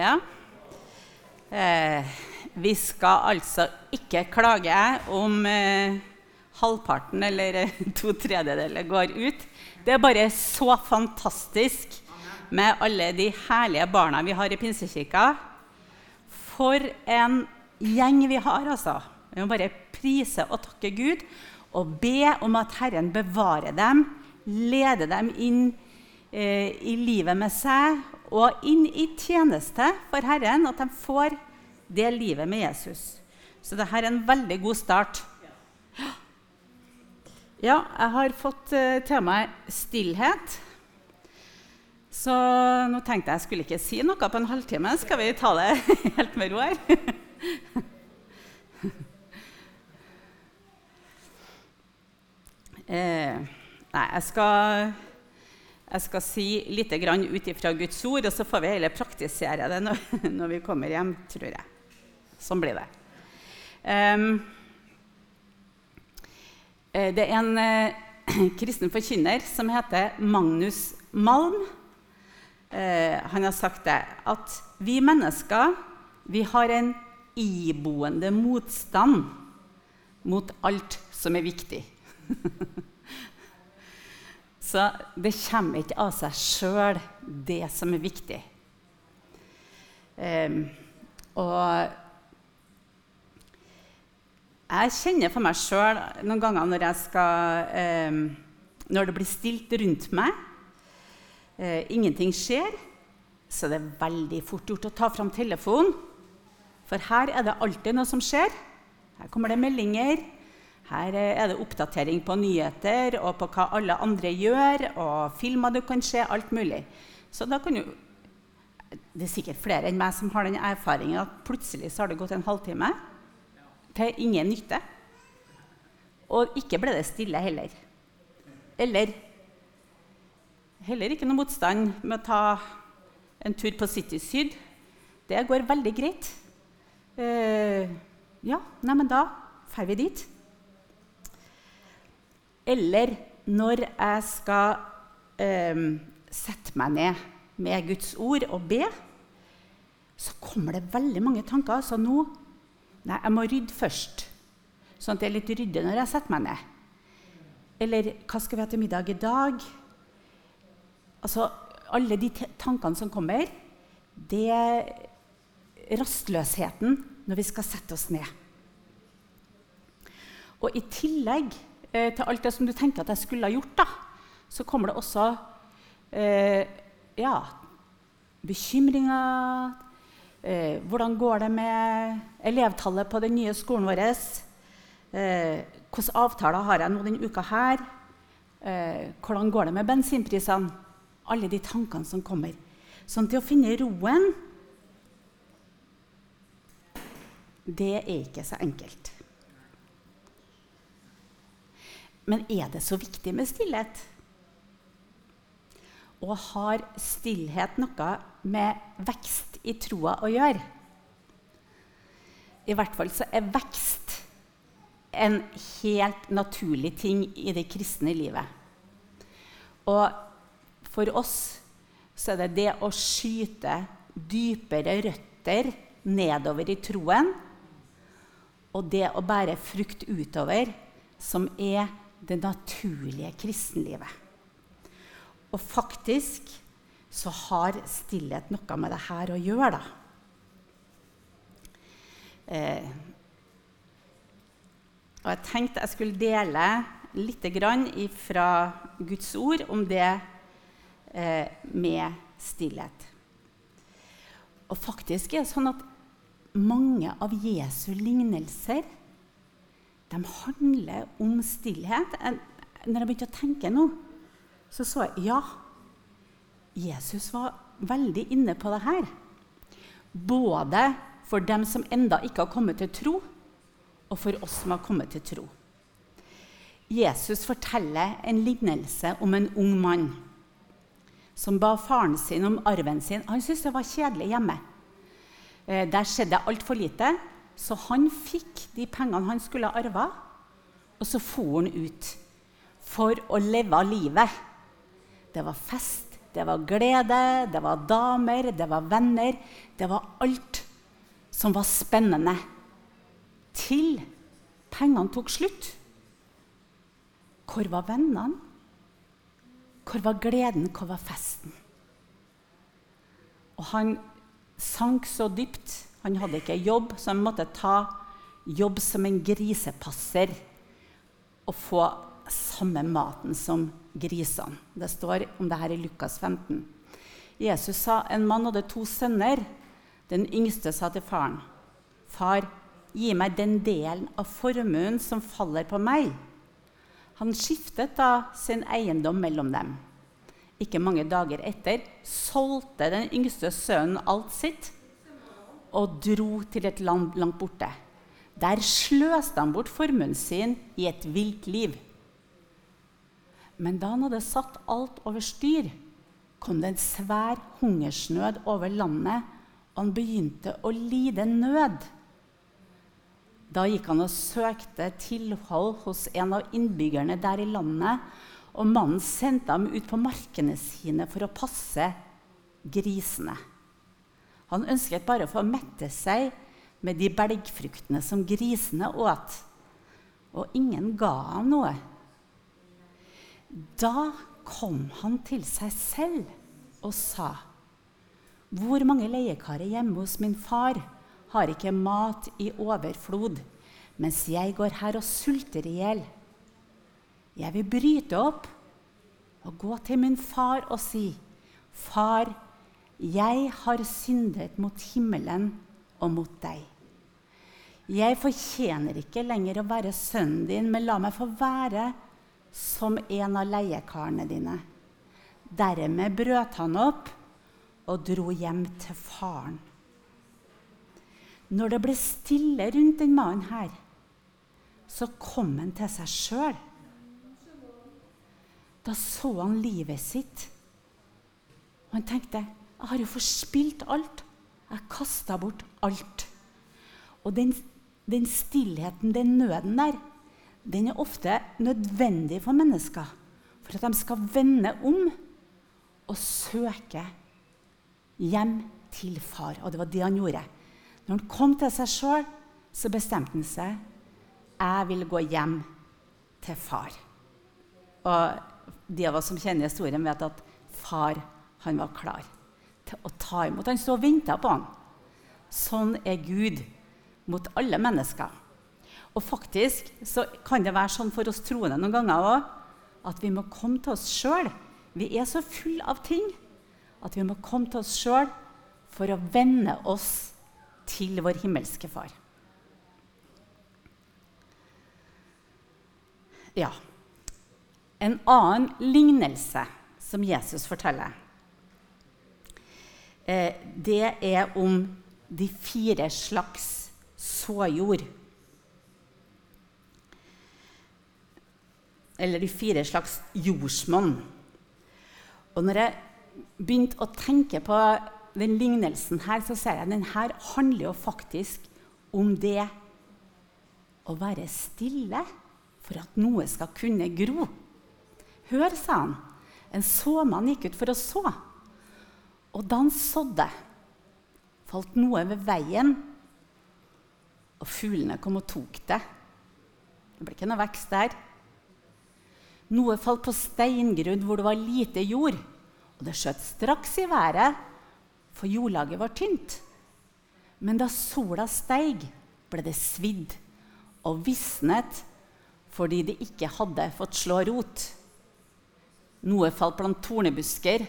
Ja. Eh, vi skal altså ikke klage om eh, halvparten eller eh, to tredjedeler går ut. Det er bare så fantastisk med alle de herlige barna vi har i Pinsekirka. For en gjeng vi har, altså. Vi må bare prise og takke Gud og be om at Herren bevarer dem, leder dem inn eh, i livet med seg og inn i tjeneste for Herren, at de får det livet med Jesus. Så dette er en veldig god start. Ja, jeg har fått uh, temaet stillhet. Så nå tenkte jeg jeg skulle ikke si noe på en halvtime. Skal vi ta det helt med ro her? eh, nei, jeg skal, jeg skal si litt ut ifra Guds ord, og så får vi heller praktisere det når, vi kommer hjem, tror jeg. Sånn blir det. Um, det er en uh, kristen forkynner som heter Magnus Malm. Uh, han har sagt det, at vi mennesker vi har en iboende motstand mot alt som er viktig. Så det kommer ikke av seg sjøl, det som er viktig. Um, og jeg kjenner for meg sjøl noen ganger når, skal, um, når det blir stilt rundt meg, uh, ingenting skjer, så det er veldig fort gjort å ta fram telefonen for her er det alltid noe som skjer. Her kommer det meldinger. Her er det oppdatering på nyheter og på hva alle andre gjør, og filmer du kan se, alt mulig. Så da kan du Det er sikkert flere enn meg som har den erfaringen at plutselig så har det gått en halvtime til ingen nytte. Og ikke ble det stille heller. Eller heller ikke noe motstand med å ta en tur på City Syd. Det går veldig greit. Eh, ja, neimen da drar vi dit. Eller når jeg skal eh, sette meg ned med Guds ord og be, så kommer det veldig mange tanker. Så nå Nei, jeg må rydde først, sånn at det er litt ryddig når jeg setter meg ned. Eller hva skal vi ha til middag i dag? Altså, Alle de tankene som kommer, det er rastløsheten når vi skal sette oss ned. Og i tillegg eh, til alt det som du tenker at jeg skulle ha gjort, da, så kommer det også eh, ja, bekymringer. Eh, hvordan går det med elevtallet på den nye skolen vår? Eh, hvilke avtaler har jeg nå denne uka her? Eh, hvordan går det med bensinprisene? Alle de tankene som kommer. Sånn til å finne roen det er ikke så enkelt. Men er det så viktig med stillhet? Og har stillhet noe med vekst i troa å gjøre? I hvert fall så er vekst en helt naturlig ting i det kristne livet. Og for oss så er det det å skyte dypere røtter nedover i troen og det å bære frukt utover, som er det naturlige kristenlivet. Og faktisk så har stillhet noe med det her å gjøre, da. Eh, og jeg tenkte jeg skulle dele litt fra Guds ord om det eh, med stillhet. Og faktisk er det sånn at mange av Jesu lignelser de handler om stillhet. Når jeg begynte å tenke nå, så så jeg ja, Jesus var veldig inne på det her. Både for dem som enda ikke har kommet til tro, og for oss som har kommet til tro. Jesus forteller en lignelse om en ung mann som ba faren sin om arven sin. Han syntes det var kjedelig hjemme. Eh, der skjedde altfor lite, så han fikk de pengene han skulle ha arva, og så for han ut for å leve livet. Det var fest, det var glede, det var damer, det var venner. Det var alt som var spennende. Til pengene tok slutt. Hvor var vennene? Hvor var gleden? Hvor var festen? Og han sank så dypt. Han hadde ikke jobb, så han måtte ta jobb som en grisepasser og få samme maten som grisene. Det står om det her i Lukas 15. Jesus sa en mann hadde to sønner. Den yngste sa til faren, 'Far, gi meg den delen av formuen som faller på meg.' Han skiftet da sin eiendom mellom dem. Ikke mange dager etter solgte den yngste sønnen alt sitt og dro til et land langt borte. Der sløste han bort formuen sin i et vilt liv. Men da han hadde satt alt over styr, kom det en svær hungersnød over landet, og han begynte å lide nød. Da gikk han og søkte tilhold hos en av innbyggerne der i landet, og mannen sendte ham ut på markene sine for å passe grisene. Han ønsket bare å få mette seg med de belgfruktene som grisene åt, og ingen ga ham noe. Da kom han til seg selv og sa, 'Hvor mange leiekarer hjemme hos min far har ikke mat i overflod, mens jeg går her og sulter i hjel?' Jeg vil bryte opp og gå til min far og si, 'Far, jeg har syndet mot himmelen og mot deg.' Jeg fortjener ikke lenger å være sønnen din, men la meg få være som en av leiekarene dine. Dermed brøt han opp og dro hjem til faren. Når det ble stille rundt den mannen her, så kom han til seg sjøl. Da så han livet sitt, og han tenkte jeg har jo forspilt alt. Jeg kasta bort alt. Og den, den stillheten, den nøden der, den er ofte nødvendig for mennesker for at de skal vende om og søke hjem til far. Og det var det han gjorde. Når han kom til seg sjøl, så bestemte han seg jeg vil gå hjem til far. Og de av oss som kjenner historien, vet at far han var klar til å ta imot. Han sto og venta på han. Sånn er Gud mot alle mennesker. Og faktisk så kan det være sånn for oss troende noen ganger òg at vi må komme til oss sjøl. Vi er så fulle av ting at vi må komme til oss sjøl for å venne oss til vår himmelske Far. Ja. En annen lignelse som Jesus forteller, det er om de fire slags såjord. eller de fire slags jordsmonn. Og når jeg begynte å tenke på den lignelsen her, så ser jeg at den her handler jo faktisk om det å være stille for at noe skal kunne gro. Hør, sa han. En såmann gikk ut for å så. Og da han sådde, falt noe ved veien, og fuglene kom og tok det. Det ble ikke noe vekst der. Noe falt på steingrunn hvor det var lite jord, og det skjøt straks i været, for jordlaget var tynt. Men da sola steig, ble det svidd og visnet fordi det ikke hadde fått slå rot. Noe falt blant tornebusker,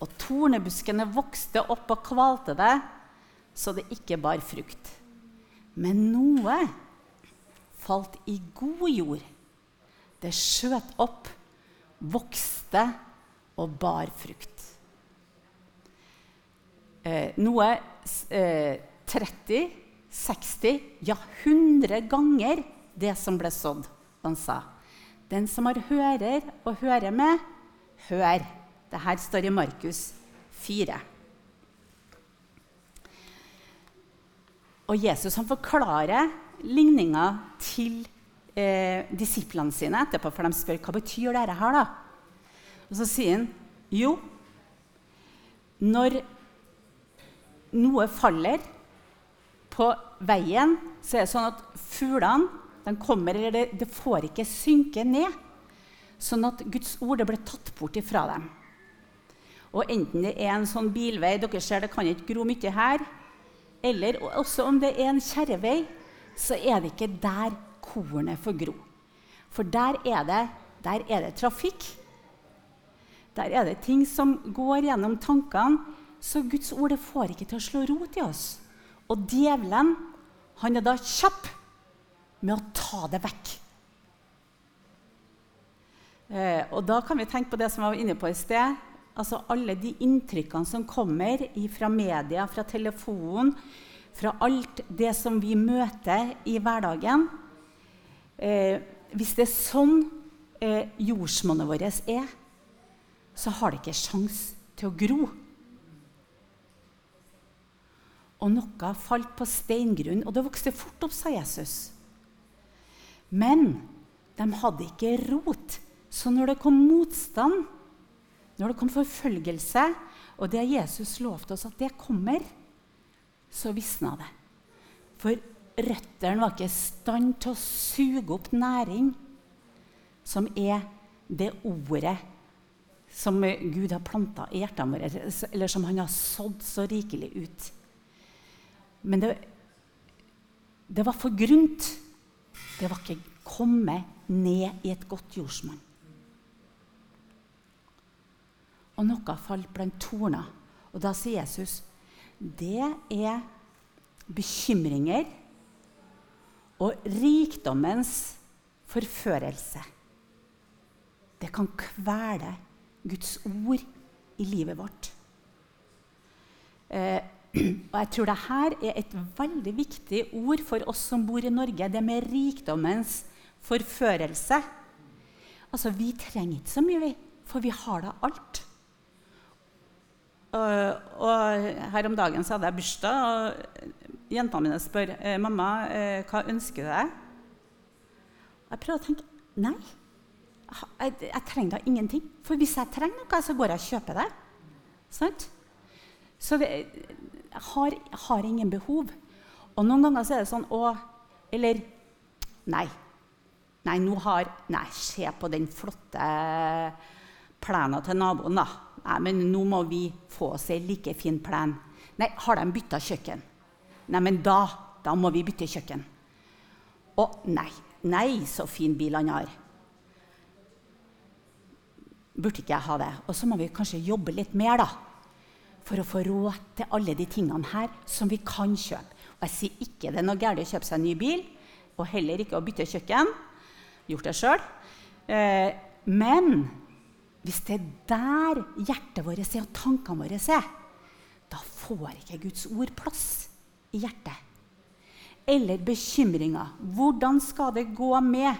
og tornebuskene vokste opp og kvalte det, så det ikke bar frukt. Men noe falt i god jord det skjøt opp, vokste og bar frukt. Eh, noe eh, 30, 60, ja 100 ganger det som ble sådd. Han sa, 'Den som har hører og hører med, hør.' Dette står i Markus 4. Og Jesus han forklarer ligninga til eh, disiplene sine etterpå, for de spør hva betyr dette her. da? Og så sier han jo, når noe faller på veien, så er det sånn at fuglene de kommer, eller det, det, får ikke synke ned. Sånn at Guds ord det ble tatt bort ifra dem. Og enten det er en sånn bilvei dere ser det kan ikke gro mye her, eller også om det er en kjerrevei, så er det ikke der kornet får gro. For der er det, der er det trafikk. Der er det ting som går gjennom tankene. Så Guds ord det får ikke til å slå rot i oss. Og djevelen han er da kjapp med å ta det vekk. Eh, og da kan vi tenke på det som jeg var inne på i sted. Altså Alle de inntrykkene som kommer fra media, fra telefonen, fra alt det som vi møter i hverdagen. Eh, hvis det er sånn eh, jordsmonnet vårt er, så har det ikke sjans til å gro. Og noe falt på steingrunn, og det vokste fort opp, sa Jesus. Men de hadde ikke rot. Så når det kom motstand, når det kom forfølgelse, og det Jesus lovte oss at det kommer, så visna det. For røttene var ikke i stand til å suge opp næring, som er det ordet som Gud har planta i hjertene våre, eller som han har sådd så rikelig ut. Men det, det var for grunt. Det var ikke kommet ned i et godt jordsmonn. Og noe falt blant torner. Og da sier Jesus det er bekymringer og rikdommens forførelse. Det kan kvele Guds ord i livet vårt. Eh, og jeg tror dette er et veldig viktig ord for oss som bor i Norge. Det med rikdommens forførelse. Altså, Vi trenger ikke så mye, for vi har da alt. Og, og Her om dagen så hadde jeg bursdag, og jentene mine spør eh, mamma, eh, hva ønsker du deg. Jeg prøver å tenke nei, jeg, jeg, trenger da ingenting. For hvis jeg trenger noe, så går jeg og kjøper det. Sant? Så jeg har, har, ingen behov. Og noen ganger så er det sånn Å, eller Nei. Nei, nå har Nei, se på den flotte plenen til naboen, da. Nei, men nå må vi få oss en like fin plen. Nei, har de bytta kjøkken? Nei, men da, da må vi bytte kjøkken. Å, nei. Nei, så fin bil han har. Burde ikke jeg ha det? Og så må vi kanskje jobbe litt mer, da for å få råd til alle de tingene her som vi kan kjøpe. Og jeg sier ikke det er noe galt å kjøpe seg en ny bil, og heller ikke å bytte kjøkken. Gjort det sjøl. Eh, men hvis det er der hjertet vårt er, og tankene våre er, da får ikke Guds ord plass i hjertet. Eller bekymringer. Hvordan skal det gå med?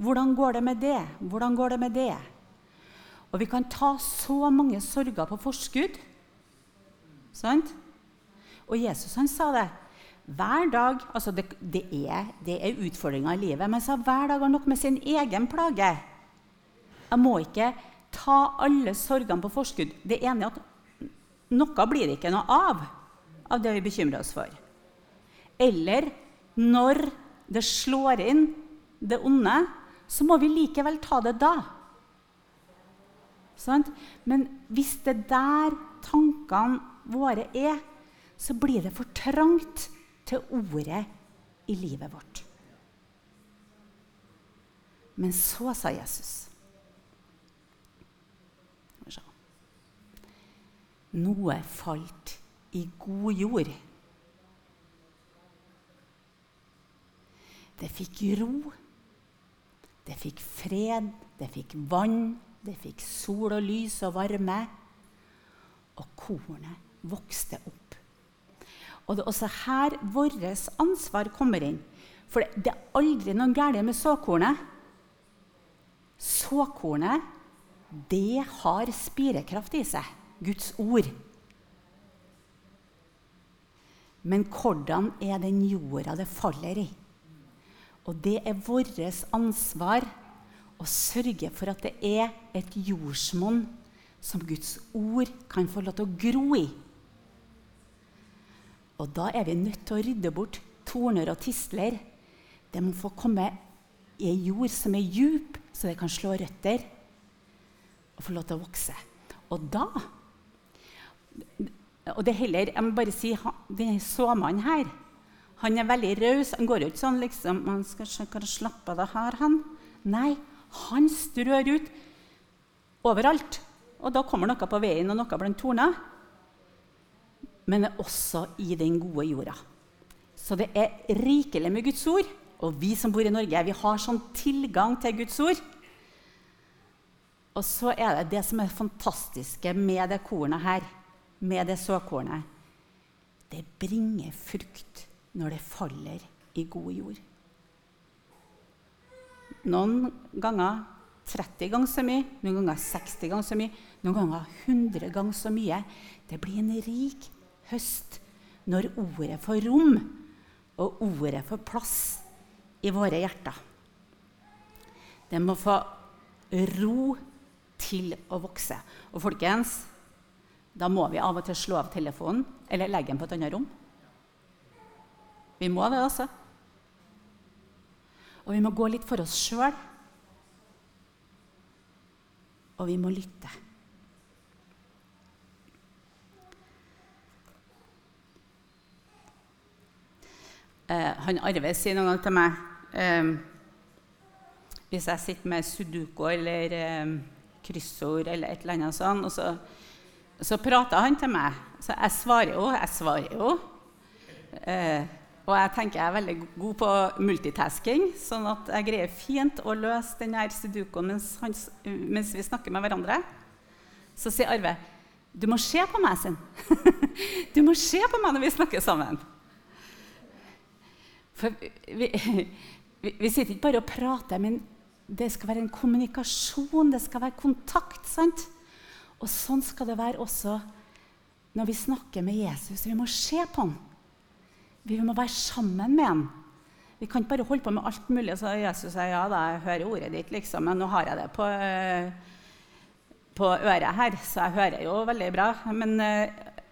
Hvordan går det med det? Hvordan går det med det? Og vi kan ta så mange sorger på forskudd. Sant? Og Jesus han sa det. Hver dag, altså det, det, er, det er utfordringer i livet, men sa hver dag har nok med sin egen plage. Jeg må ikke ta alle sorgene på forskudd. Det ene er at noe blir det ikke noe av av det vi bekymrer oss for. Eller når det slår inn, det onde, så må vi likevel ta det da. Sånn? Men hvis det er der tankene våre er, så blir det for trangt til ordet i livet vårt. Men så sa Jesus Noe falt i god jord. Det fikk ro, det fikk fred, det fikk vann, det fikk sol og lys og varme. Og kornet vokste opp. Og det er også her vårt ansvar kommer inn. For det er aldri noe galt med såkornet. Såkornet, det har spirekraft i seg. Guds ord. Men hvordan er den jorda det faller i? Og det er vårt ansvar å sørge for at det er et jordsmonn som Guds ord kan få lov til å gro i. Og da er vi nødt til å rydde bort torner og tistler. Det må få komme i ei jord som er djup, så det kan slå røtter og få lov til å vokse. Og da og det heller, jeg må bare si, Denne såmannen her han er veldig raus. Han går jo ikke sånn liksom man skal slappe av det her, han. Nei, han strør ut overalt. Og da kommer noe på veien og noe blant torner. Men også i den gode jorda. Så det er rikelig med Guds ord. Og vi som bor i Norge, vi har sånn tilgang til Guds ord. Og så er det det som er fantastiske med det kornet her, med det såkornet. Det bringer frukt når det faller i god jord. Noen ganger 30 ganger så mye, noen ganger 60 ganger så mye, noen ganger 100 ganger så mye. Det blir en rik høst når ordet får rom, og ordet får plass i våre hjerter. Det må få ro til å vokse. Og folkens, da må vi av og til slå av telefonen eller legge den på et annet rom. Vi må det, altså. Og vi må gå litt for oss sjøl. Og vi må lytte. Eh, han Arve sier noen ganger til meg eh, Hvis jeg sitter med sudoku eller eh, kryssord eller et eller annet sånt, og så, så prater han til meg. Så jeg svarer jo. Jeg svarer jo. Eh, og jeg tenker jeg er veldig god på multitasking, sånn at jeg greier fint å løse denne sudokoen mens, mens, vi snakker med hverandre. Så sier Arve du må se på meg, sin. du må se på meg når vi snakker sammen. For vi, vi, vi sitter ikke bare og prater, men det skal være en kommunikasjon, det skal være kontakt. sant? Og sånn skal det være også når vi snakker med Jesus. Vi må se på ham. Vi må være sammen med ham. Vi kan ikke bare holde på med alt mulig. Så Jesus sier ja, da, jeg hører ordet ditt, liksom, men nå har jeg det på, på øret her, så jeg hører jo veldig bra. Men,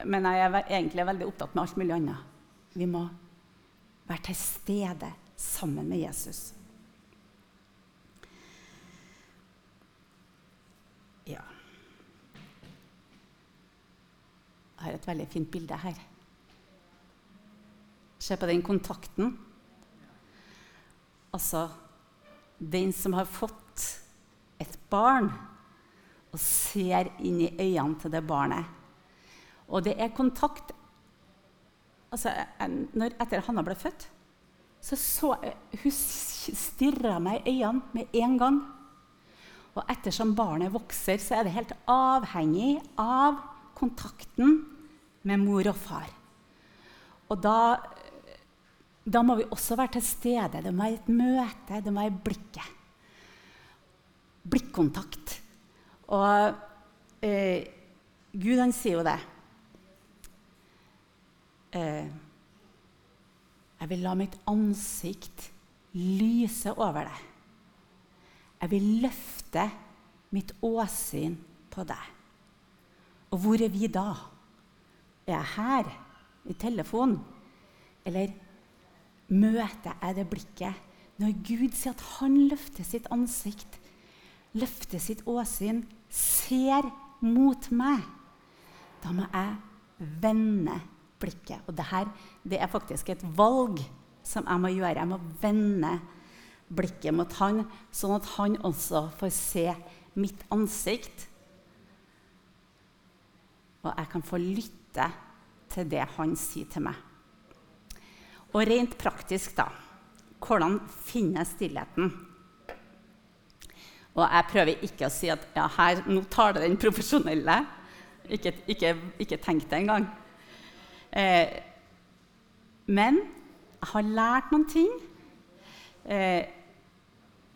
men jeg er egentlig veldig opptatt med alt mulig annet. Vi må være til stede sammen med Jesus. Jeg har et veldig fint bilde her. Se på den kontakten. Altså den som har fått et barn og ser inn i øynene til det barnet. Og det er kontakt altså, når, Etter Hanna ble født, så så hun stirra meg i øynene med en gang. Og ettersom barnet vokser, så er det helt avhengig av kontakten med mor og far. Og da, da må vi også være til stede. Det må være et møte, det må være blikket. Blikkontakt. Og eh, Gud han sier jo det. Eh, jeg vil la mitt ansikt lyse over deg. Jeg vil løfte mitt åsyn på deg. Og hvor er vi da? Er jeg her, i telefonen? Eller møter jeg det blikket når Gud sier at han løfter sitt ansikt, løfter sitt åsyn, ser mot meg? Da må jeg vende blikket. Og dette det er faktisk et valg som jeg må gjøre. Jeg må vende blikket mot han, sånn at han også får se mitt ansikt. Og jeg kan få lytte til det han sier til meg. Og rent praktisk, da Hvordan finner jeg stillheten? Og jeg prøver ikke å si at ja, her, nå tar det den profesjonelle. Ikke, ikke, ikke tenk det engang. Eh, men jeg har lært noen ting. Eh,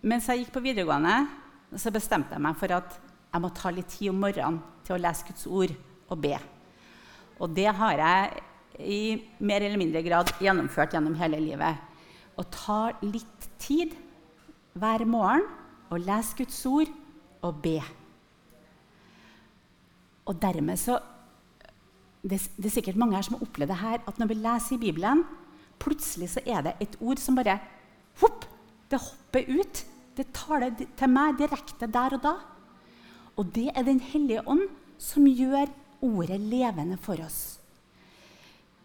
mens jeg gikk på videregående, så bestemte jeg meg for at jeg må ta litt tid om morgenen til å lese Guds ord og be. Og det har jeg i mer eller mindre grad gjennomført gjennom hele livet. Å ta litt tid hver morgen og lese Guds ord og be. Og dermed så det, det, er sikkert mange her som har opplevd det her, at når vi leser i Bibelen, plutselig så er det et ord som bare hopp, det hopper ut. Det tar det til meg direkte der og da. Og det er Den hellige ånd som gjør ordet levende for oss.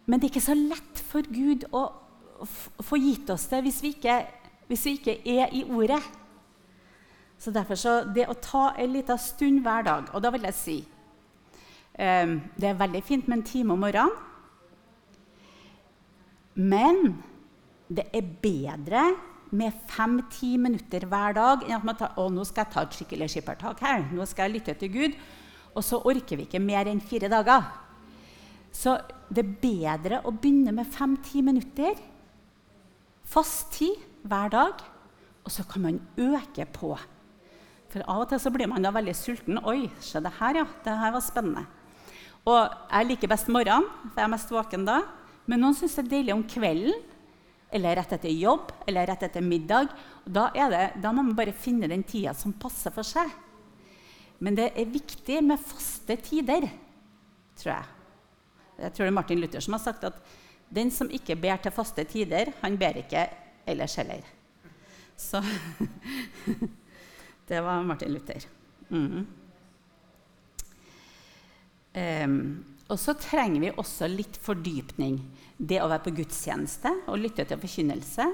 Men det er ikke så lett for Gud å få gitt oss det hvis vi ikke, hvis vi ikke er i ordet. Så derfor så det å ta en liten stund hver dag Og da vil jeg si um, Det er veldig fint med en time om morgenen. Men det er bedre med fem-ti minutter hver dag enn at man tar, å, nå skal jeg ta et skikkelig skippertak her. Nå skal jeg lytte til Gud. Og så orker vi ikke mer enn fire dager. Så det er bedre å begynne med fem-ti minutter. Fast tid hver dag. Og så kan man øke på. For av og til så blir man da veldig sulten. 'Oi, se det her, ja. Det her var spennende.' Og jeg liker best morgenen, for jeg er mest våken da. Men noen syns det er deilig om kvelden, eller rett etter jobb, eller rett etter middag. Da, det, da må man bare finne den tida som passer for seg. Men det er viktig med faste tider, tror jeg. Jeg tror det er Martin Luther som har sagt at den som ikke ber til faste tider, han ber ikke ellers heller. Så Det var Martin Luther. Mm. Um, og så trenger vi også litt fordypning. Det å være på gudstjeneste og lytte til forkynnelse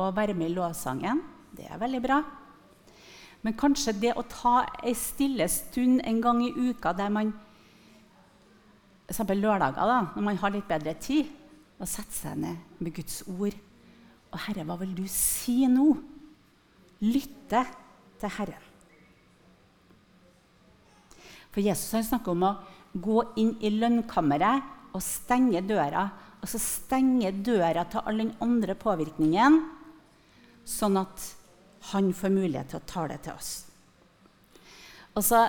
og være med i lovsangen, det er veldig bra. Men kanskje det å ta ei stille stund en gang i uka der man F.eks. lørdager, da, når man har litt bedre tid, og sette seg ned med Guds ord. Og Herre, hva vil du si nå? Lytte til Herren. For Jesus har snakket om å gå inn i lønnkammeret og stenge døra. Og så stenge døra til all den andre påvirkningen, sånn at han får mulighet til å tale til oss. Og så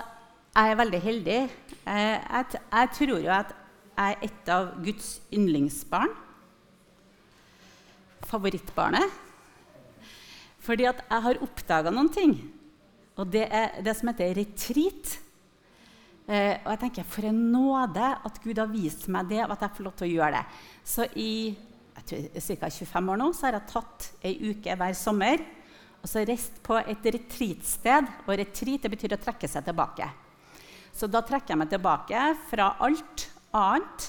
er jeg veldig heldig. Jeg, tror jo at jeg er et av Guds yndlingsbarn. Favorittbarnet. Fordi at jeg har oppdaga noen ting. Og det er det som heter retreat. Eh, og jeg tenker, For en nåde at Gud har vist meg det, og at jeg får lov til å gjøre det. Så i ca. 25 år nå så har jeg tatt ei uke hver sommer og så reist på et retreatsted. Og retreat betyr å trekke seg tilbake. Så da trekker jeg meg tilbake fra alt annet,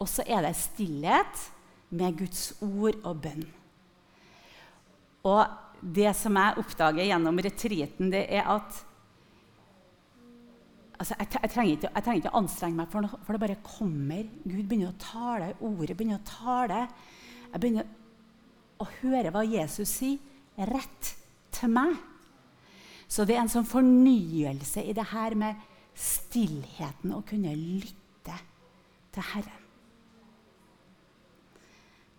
og så er det stillhet med Guds ord og bønn. Og det som jeg oppdager gjennom retreaten, det er at altså, jeg, jeg, trenger ikke, jeg, trenger ikke, å anstrenge meg, for, noe, for det bare kommer. Gud begynner å tale, ordet begynner å tale. Jeg begynner å høre hva Jesus sier rett til meg. Så det er en sånn fornyelse i det her med stillheten, å kunne lytte til Herren.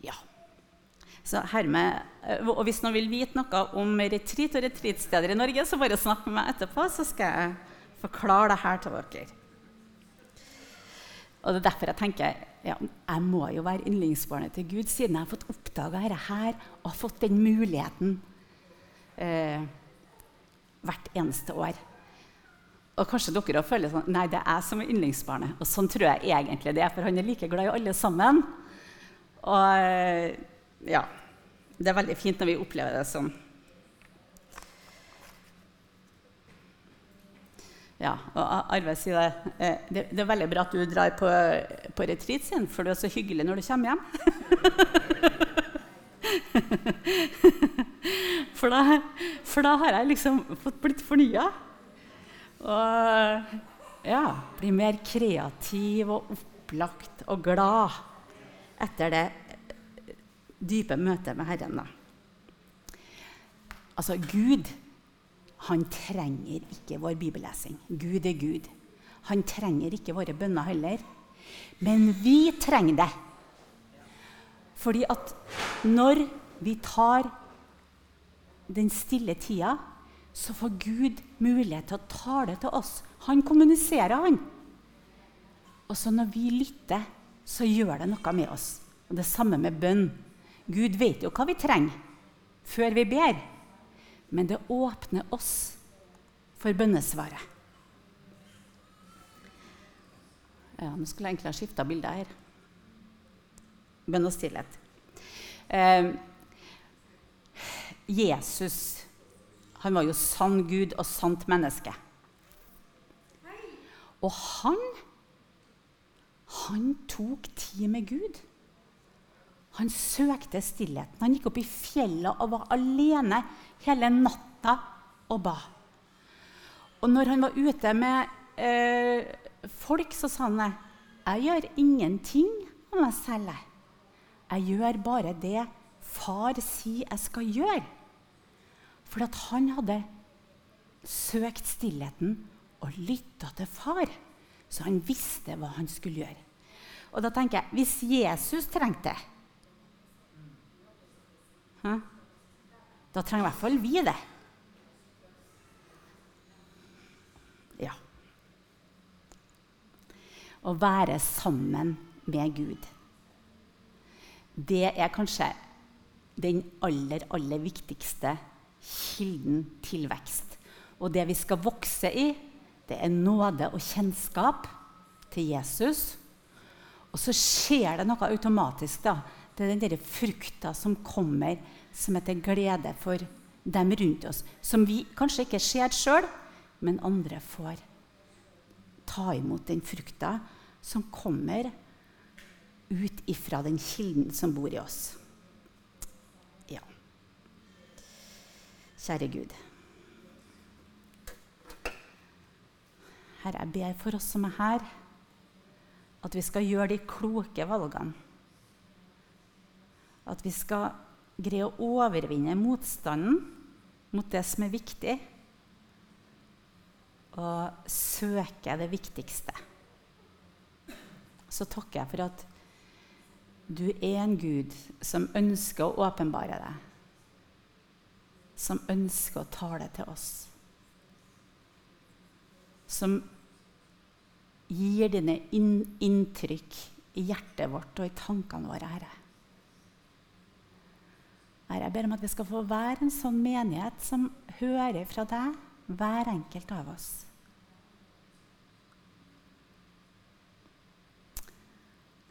Ja. Så hermed, eh, og Hvis noen vil vite noe om retreat og retreatsteder i Norge, så bare snakk med meg etterpå, så skal jeg forklare det her til dere. Og Det er derfor jeg tenker ja, jeg må jo være yndlingsbarnet til Gud, siden jeg har fått oppdaga dette her og fått den muligheten eh, hvert eneste år. Og kanskje dere føler sånn Nei, det er jeg som er yndlingsbarnet. Og sånn tror jeg egentlig det er, for han er like glad i alle sammen. Og eh, ja Det er veldig fint når vi opplever det sånn. Ja, og Arve sier det, eh, det, det. er veldig bra at du drar på, på retreat sin, for du er så hyggelig når du kommer hjem. for, da, for da har jeg liksom fått blitt fornya. Og ja, bli mer kreativ og opplagt og glad etter det dype møtet med Herren. Da. Altså, Gud han trenger ikke vår bibellesing. Gud er Gud. Han trenger ikke våre bønner heller. Men vi trenger det. Fordi at når vi tar den stille tida, så får Gud mulighet til å tale til oss. Han kommuniserer, han. Og så når vi lytter, så gjør det noe med oss. Og Det samme med bønn. Gud vet jo hva vi trenger før vi ber men det åpner oss for bønnesvaret. Ja, nå skulle jeg egentlig ha skifta bilde her. Bønn og stillhet. Eh, Jesus han var jo sann Gud og sant menneske. Og han han tok tid med Gud. Han søkte stillheten. Han gikk opp i fjellet og var alene hele natta og ba. Og når han var ute med eh, folk, så sa han jeg gjør ingenting av meg selv. Jeg gjør bare det far sier jeg skal gjøre. For at han hadde søkt stillheten og lytta til far. Så han visste hva han skulle gjøre. Og da tenker jeg hvis Jesus trengte det, da trenger i hvert fall vi det. Ja. Å være sammen med Gud. Det er kanskje den aller, aller viktigste kilden til vekst. Og det vi skal vokse i, det er nåde og kjennskap til Jesus. Og så skjer det noe automatisk. da. Det er den der frukta som kommer som er til glede for dem rundt oss. Som vi kanskje ikke ser sjøl, men andre får ta imot den frukta som kommer ut ifra den kilden som bor i oss. Ja. Kjære Gud. Herre, jeg ber for oss som er her, at vi skal gjøre de kloke valgene. At vi skal greie å overvinne motstanden mot det som er viktig, og søke det viktigste. Så takker jeg for at du er en Gud som ønsker å åpenbare deg. Som ønsker å tale til oss som gir dine inntrykk i hjertet vårt og i tankene våre, Herre. Herre, jeg ber om at vi skal få være en sånn menighet som hører fra deg, hver enkelt av oss.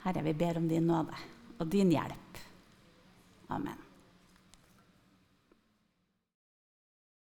Herre, vi ber om din nåde og din hjelp. Amen.